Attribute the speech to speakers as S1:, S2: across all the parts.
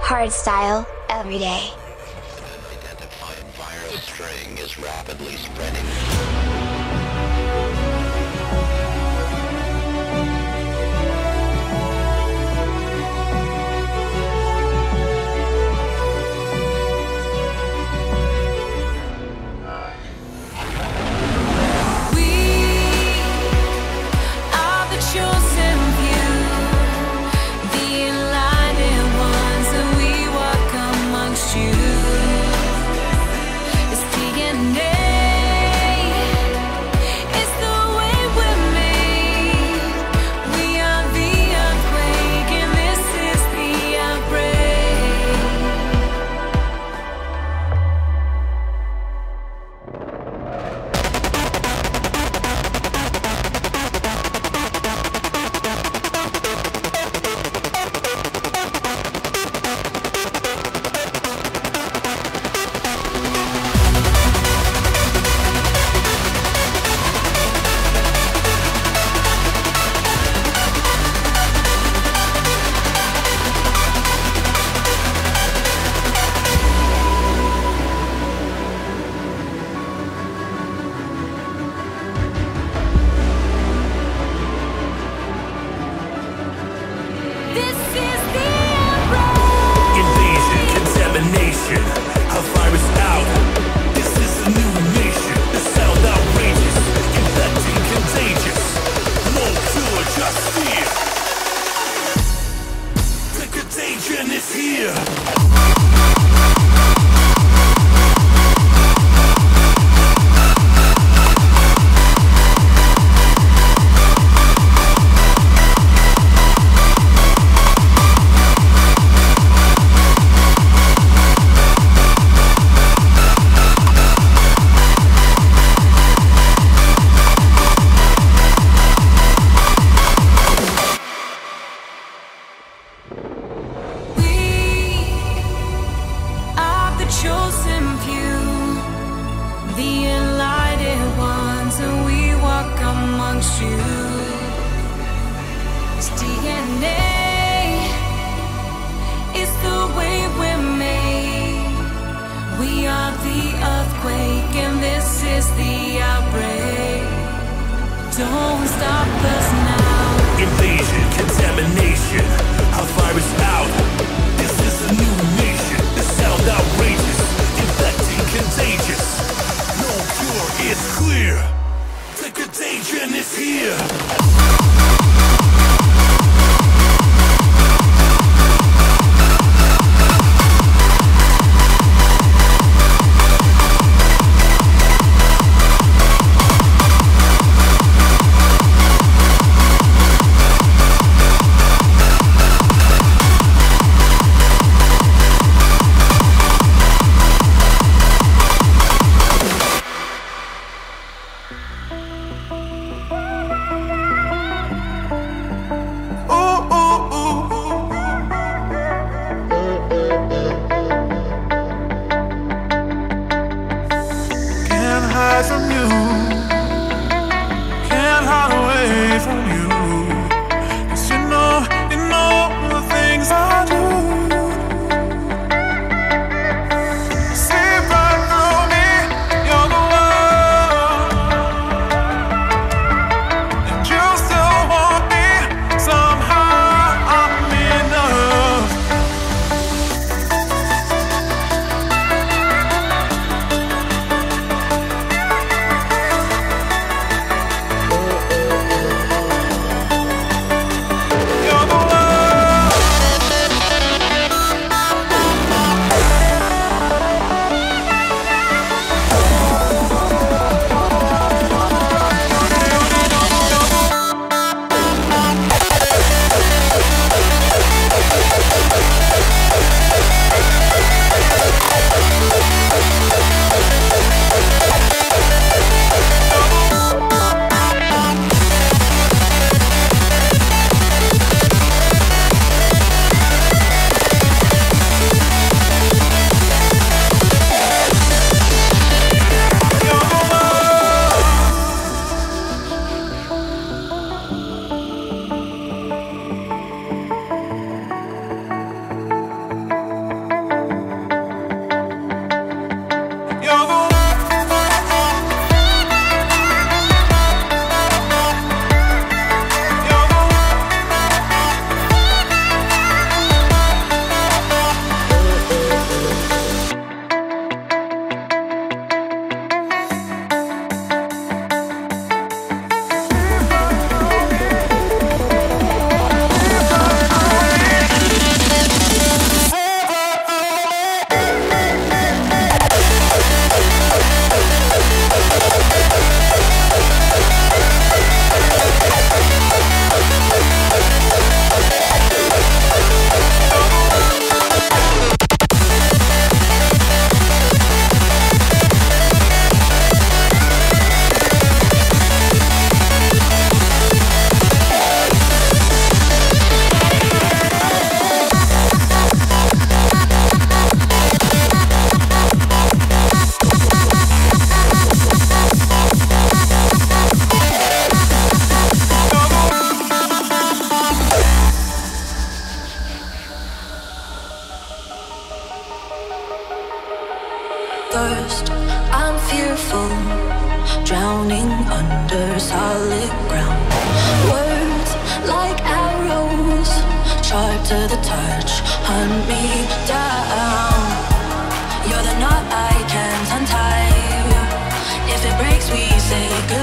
S1: Hardstyle, every day.
S2: solid ground. Words like arrows, sharp to the touch, hunt me down. You're the knot I can't untie. If it breaks, we say goodbye.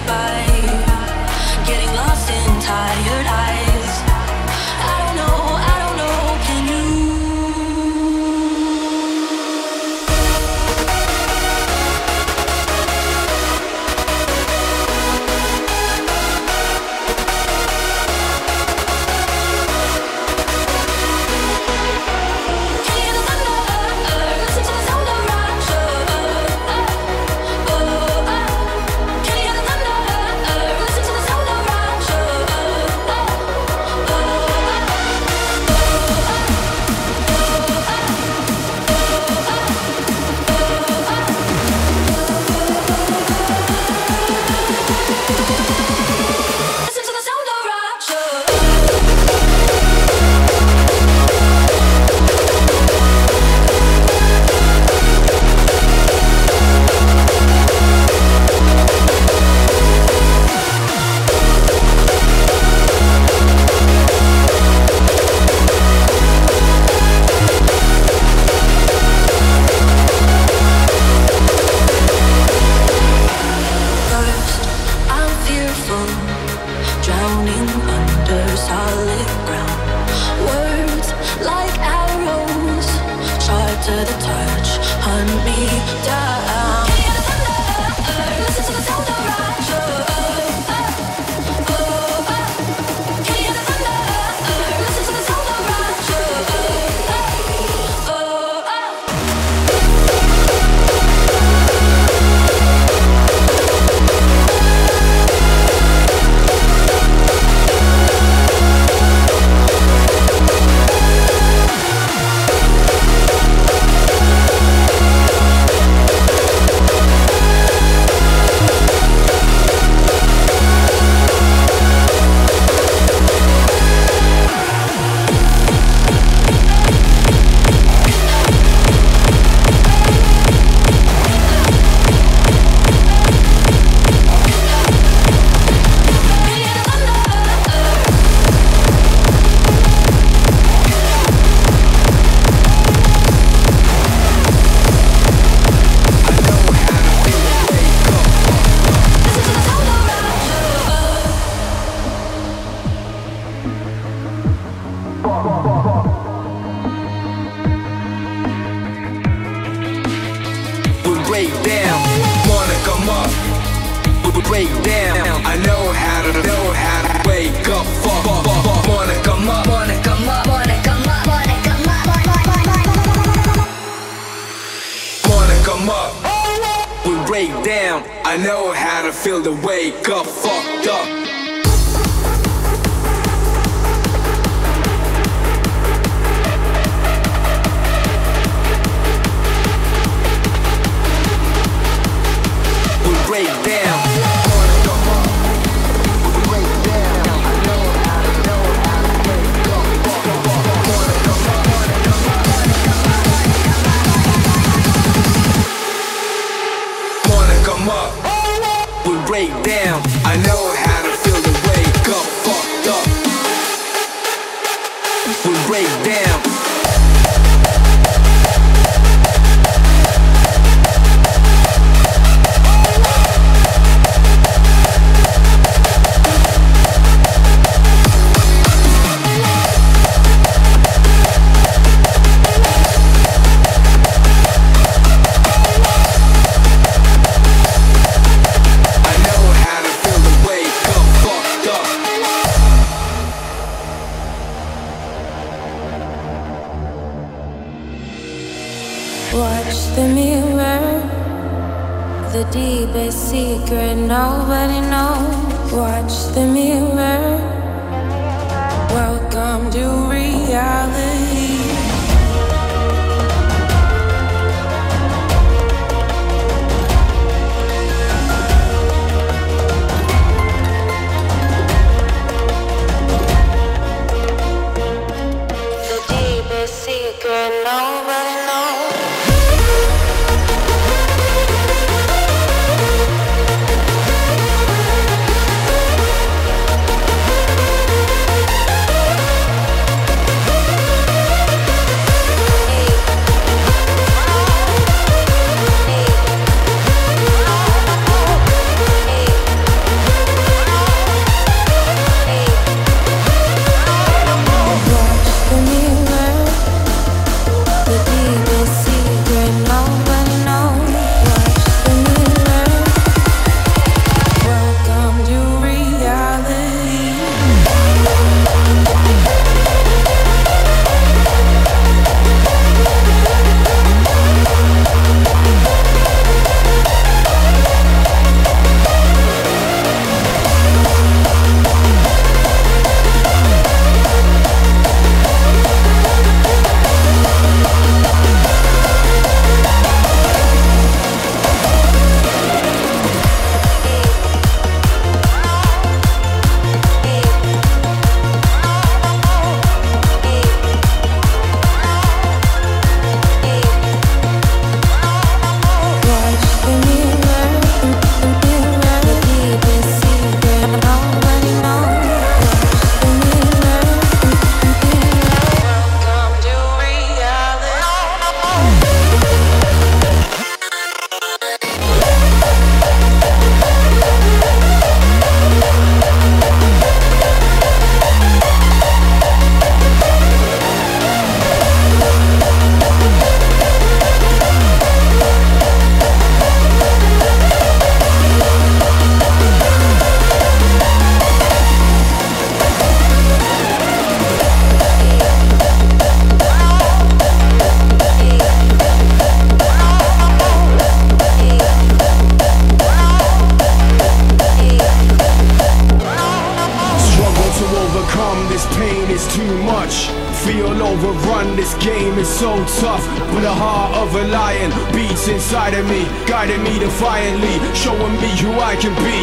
S3: defiantly, showing me who I can be.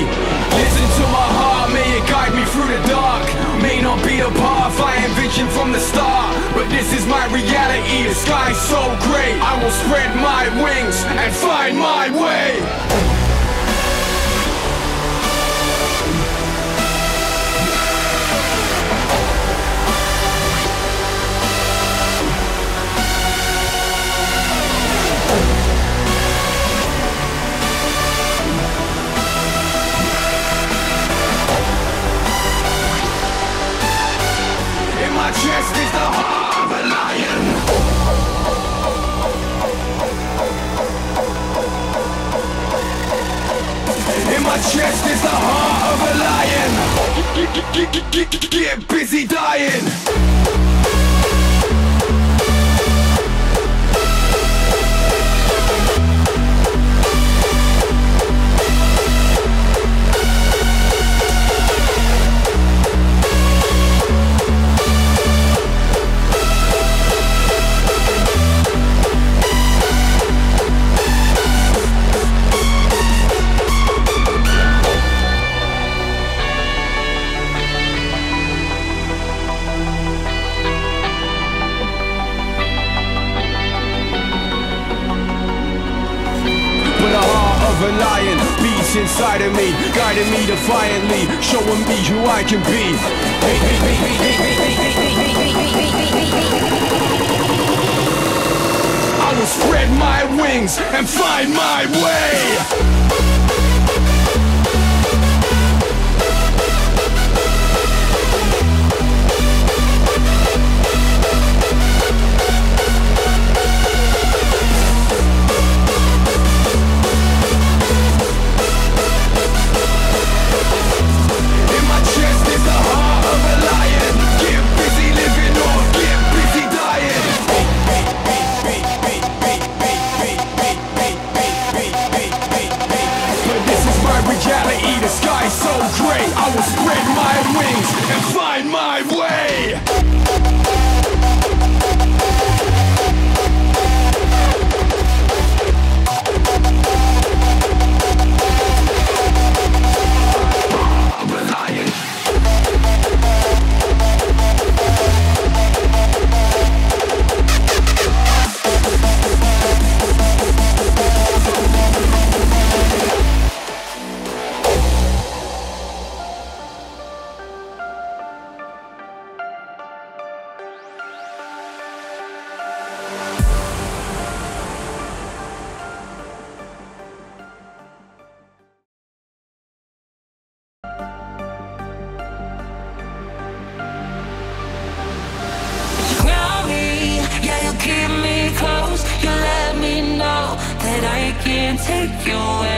S3: busy dying. showing me who I can be. I will spread my wings and find my way. take you away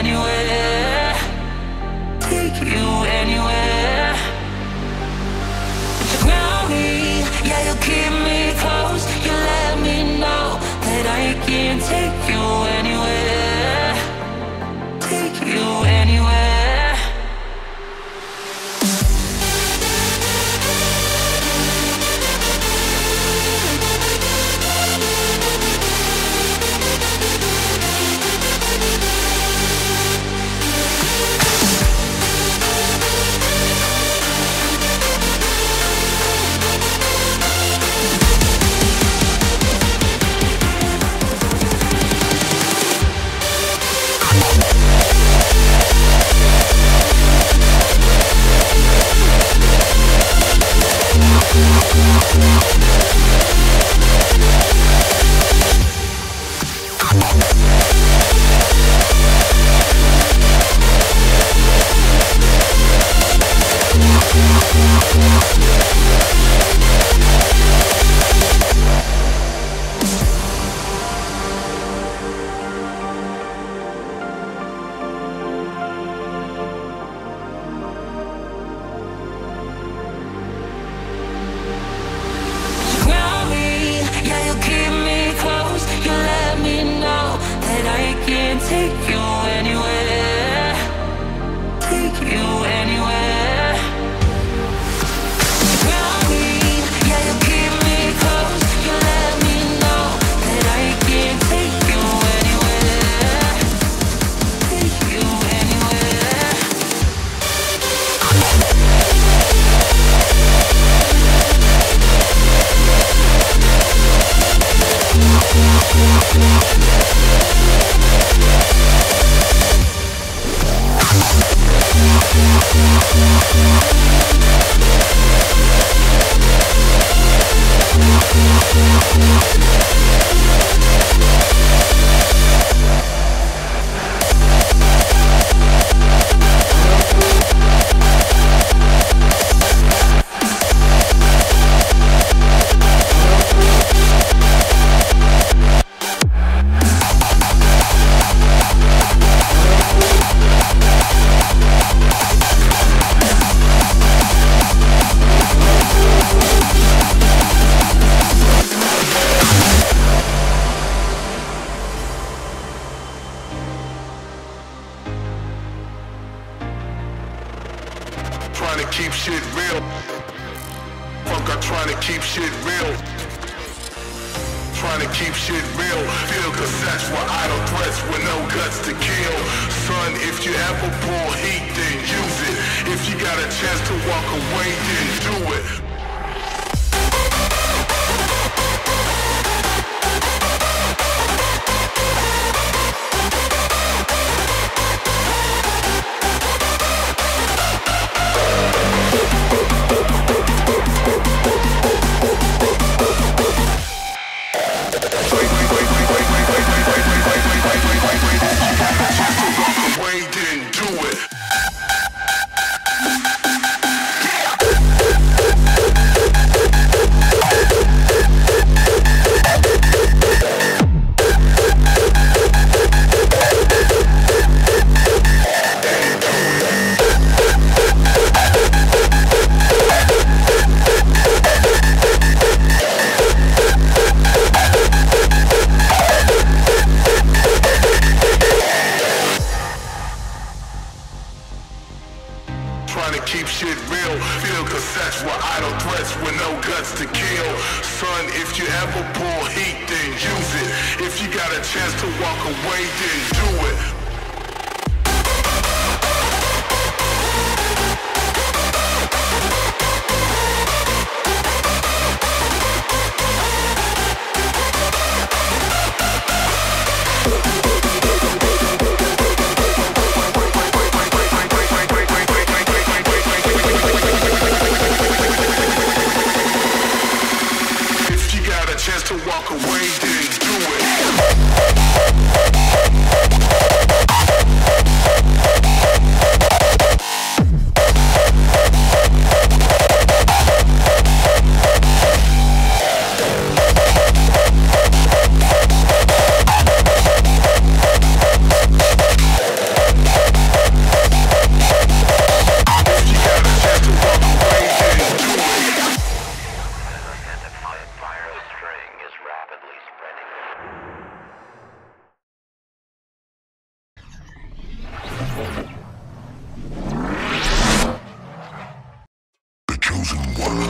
S3: Yeah. got a chance to walk away, didn't do it. a chance
S4: to walk away, didn't do it.
S5: 2001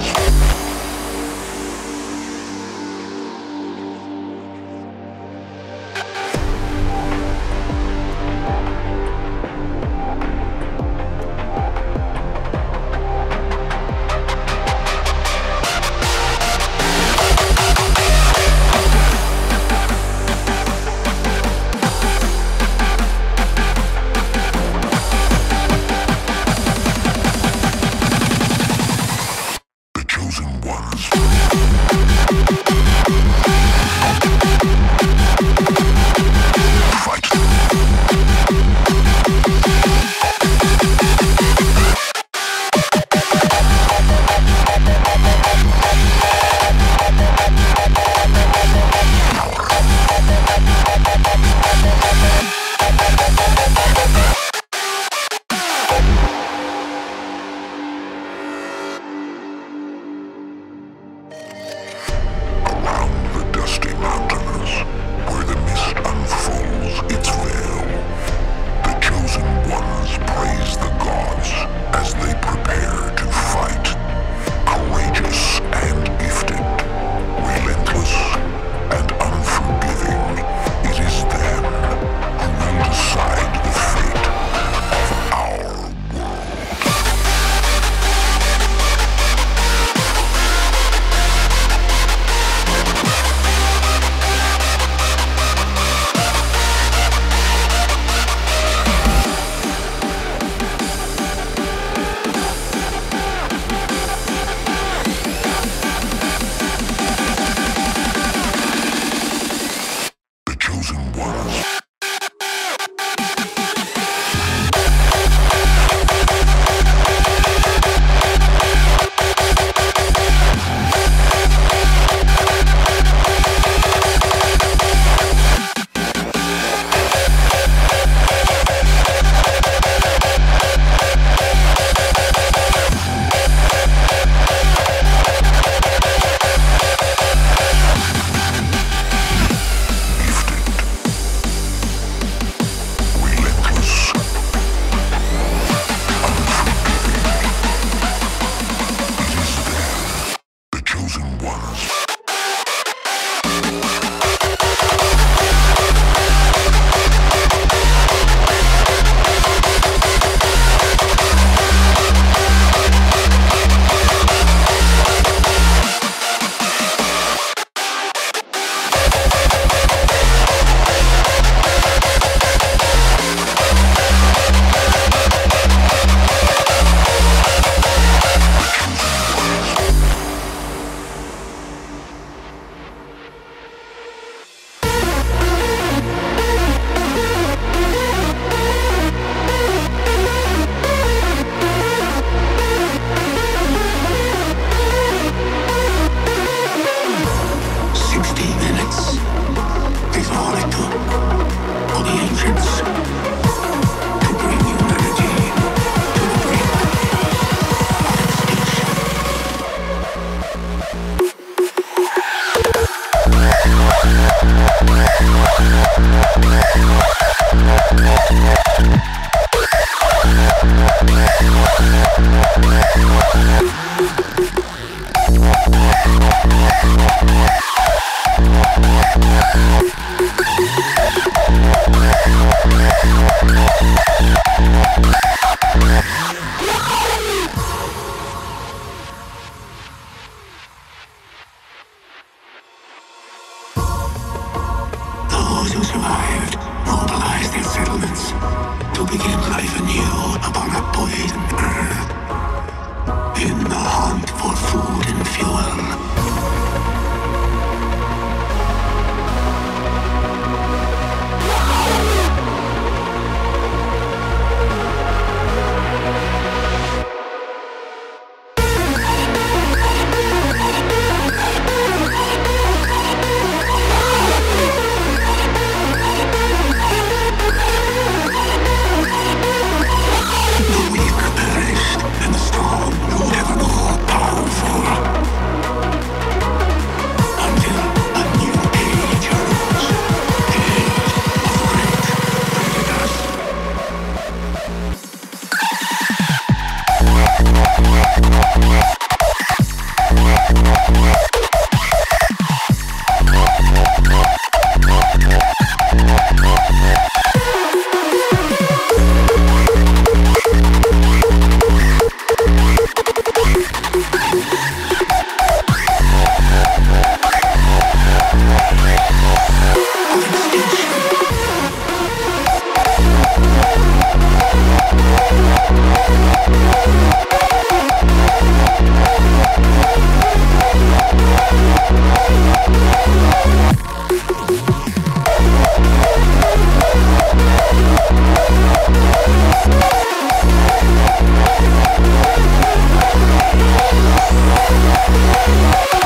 S5: they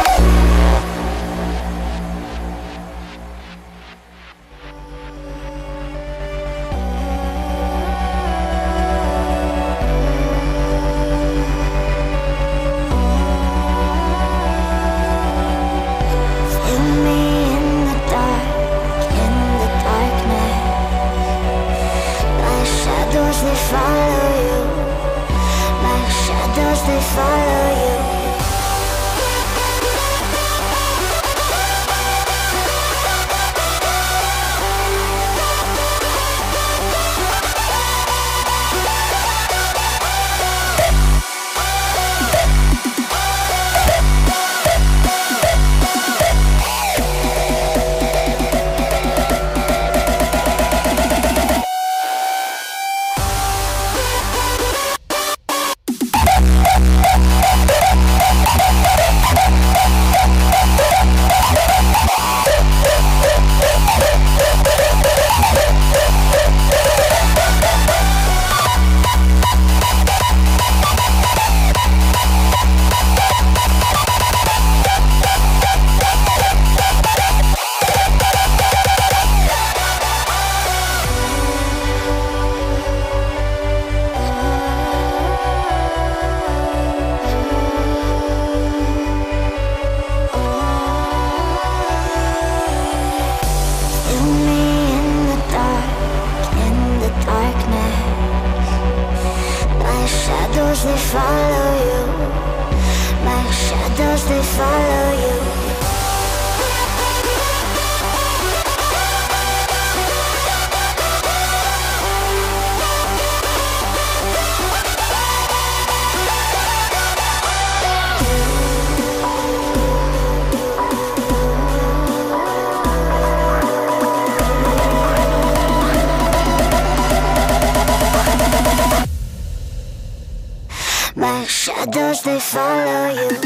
S6: Triple T. Hardstyle, every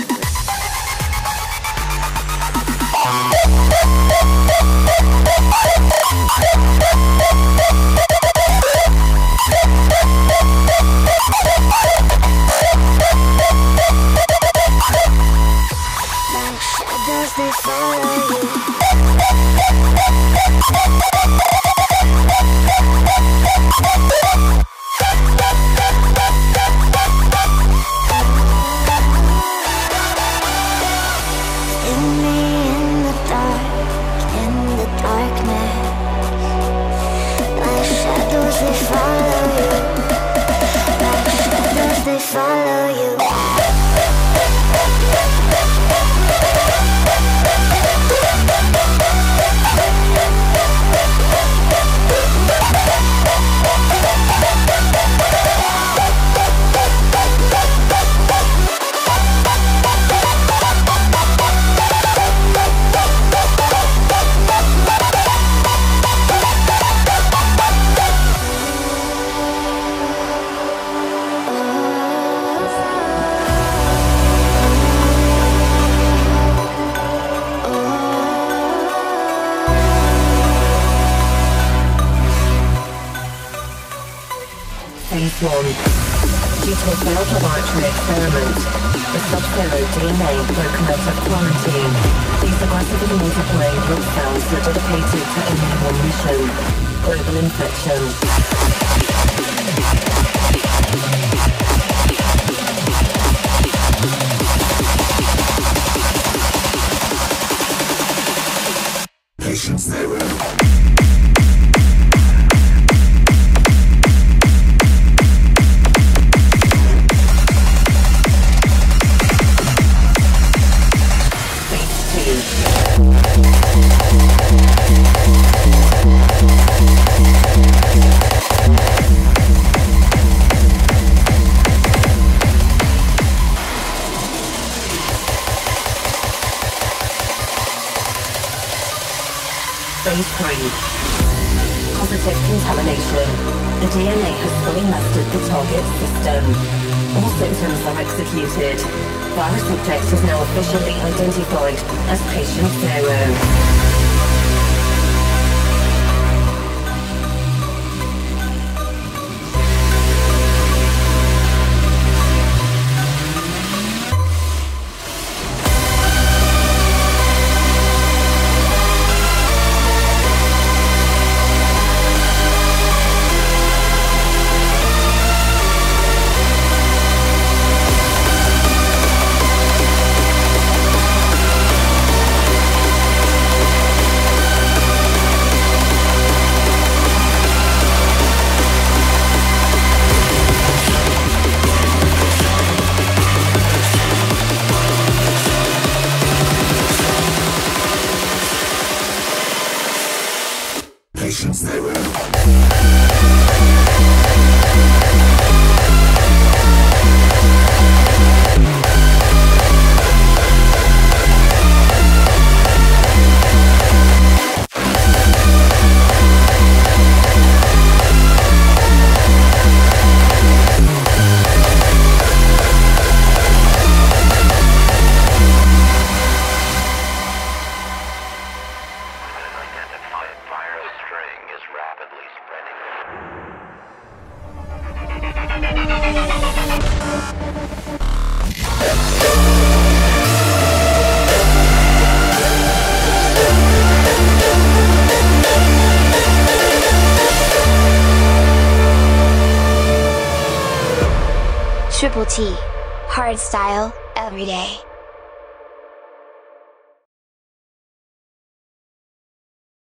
S6: day.